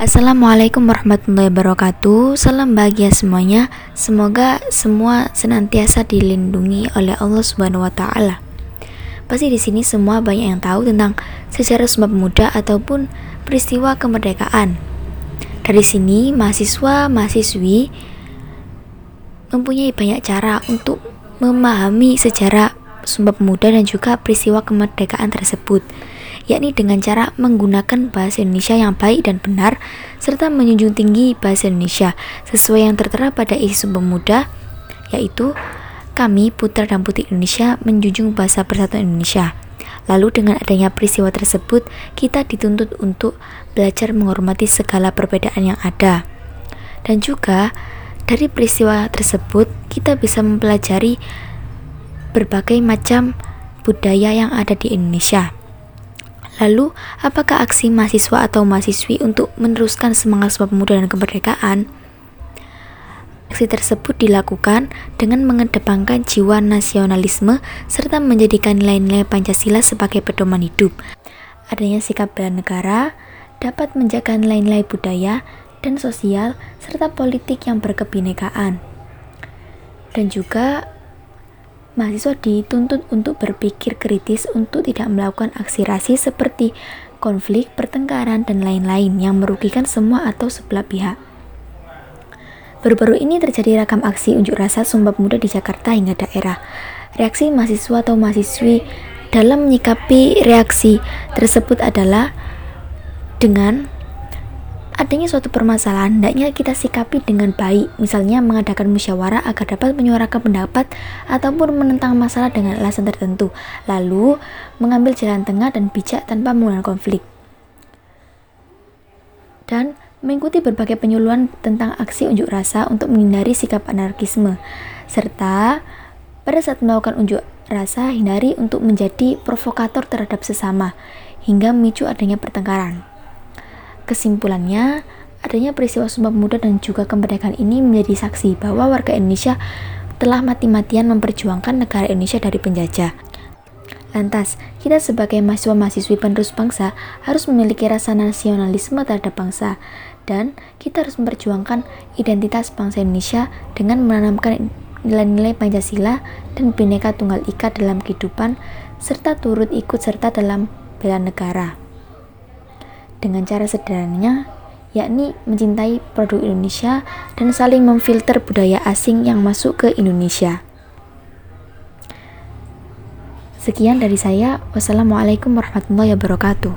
Assalamualaikum warahmatullahi wabarakatuh. Salam bahagia semuanya. Semoga semua senantiasa dilindungi oleh Allah subhanahu wa ta'ala. Pasti di sini semua banyak yang tahu tentang sejarah Sumpah Pemuda ataupun peristiwa kemerdekaan. Dari sini mahasiswa-mahasiswi mempunyai banyak cara untuk memahami sejarah Sumpah Pemuda dan juga peristiwa kemerdekaan tersebut yakni dengan cara menggunakan bahasa Indonesia yang baik dan benar, serta menjunjung tinggi bahasa Indonesia sesuai yang tertera pada isi Sumpah Pemuda, yaitu kami putra dan putri Indonesia menjunjung bahasa persatuan Indonesia. Lalu dengan adanya peristiwa tersebut, kita dituntut untuk belajar menghormati segala perbedaan yang ada. Dan juga dari peristiwa tersebut, kita bisa mempelajari berbagai macam budaya yang ada di Indonesia. Lalu, apakah aksi mahasiswa atau mahasiswi untuk meneruskan semangat Sumpah Pemuda dan kemerdekaan? Aksi tersebut dilakukan dengan mengedepankan jiwa nasionalisme serta menjadikan nilai-nilai Pancasila sebagai pedoman hidup. Adanya sikap bela negara dapat menjaga nilai-nilai budaya dan sosial serta politik yang berkebinekaan. Dan juga mahasiswa dituntut untuk berpikir kritis untuk tidak melakukan aksi rasis seperti konflik, pertengkaran, dan lain-lain yang merugikan semua atau sebelah pihak. Baru-baru ini terjadi rakam aksi unjuk rasa Sumpah Pemuda di Jakarta hingga daerah. Reaksi mahasiswa atau mahasiswi dalam menyikapi reaksi tersebut adalah dengan adanya suatu permasalahan hendaknya kita sikapi dengan baik, misalnya mengadakan musyawarah agar dapat menyuarakan pendapat ataupun menentang masalah dengan alasan tertentu, lalu mengambil jalan tengah dan bijak tanpa menggunakan konflik. Dan mengikuti berbagai penyuluhan tentang aksi unjuk rasa untuk menghindari sikap anarkisme, serta pada saat melakukan unjuk rasa hindari untuk menjadi provokator terhadap sesama hingga memicu adanya pertengkaran. Kesimpulannya, adanya peristiwa Sumpah Pemuda dan juga kemerdekaan ini menjadi saksi bahwa warga Indonesia telah mati-matian memperjuangkan negara Indonesia dari penjajah. Lantas, kita sebagai mahasiswa-mahasiswi penerus bangsa harus memiliki rasa nasionalisme terhadap bangsa dan kita harus memperjuangkan identitas bangsa Indonesia dengan menanamkan nilai-nilai Pancasila dan Bhinneka Tunggal Ika dalam kehidupan serta turut ikut serta dalam bela negara dengan cara sederhananya, yakni mencintai produk Indonesia dan saling memfilter budaya asing yang masuk ke Indonesia. Sekian dari saya. Wassalamualaikum warahmatullahi wabarakatuh.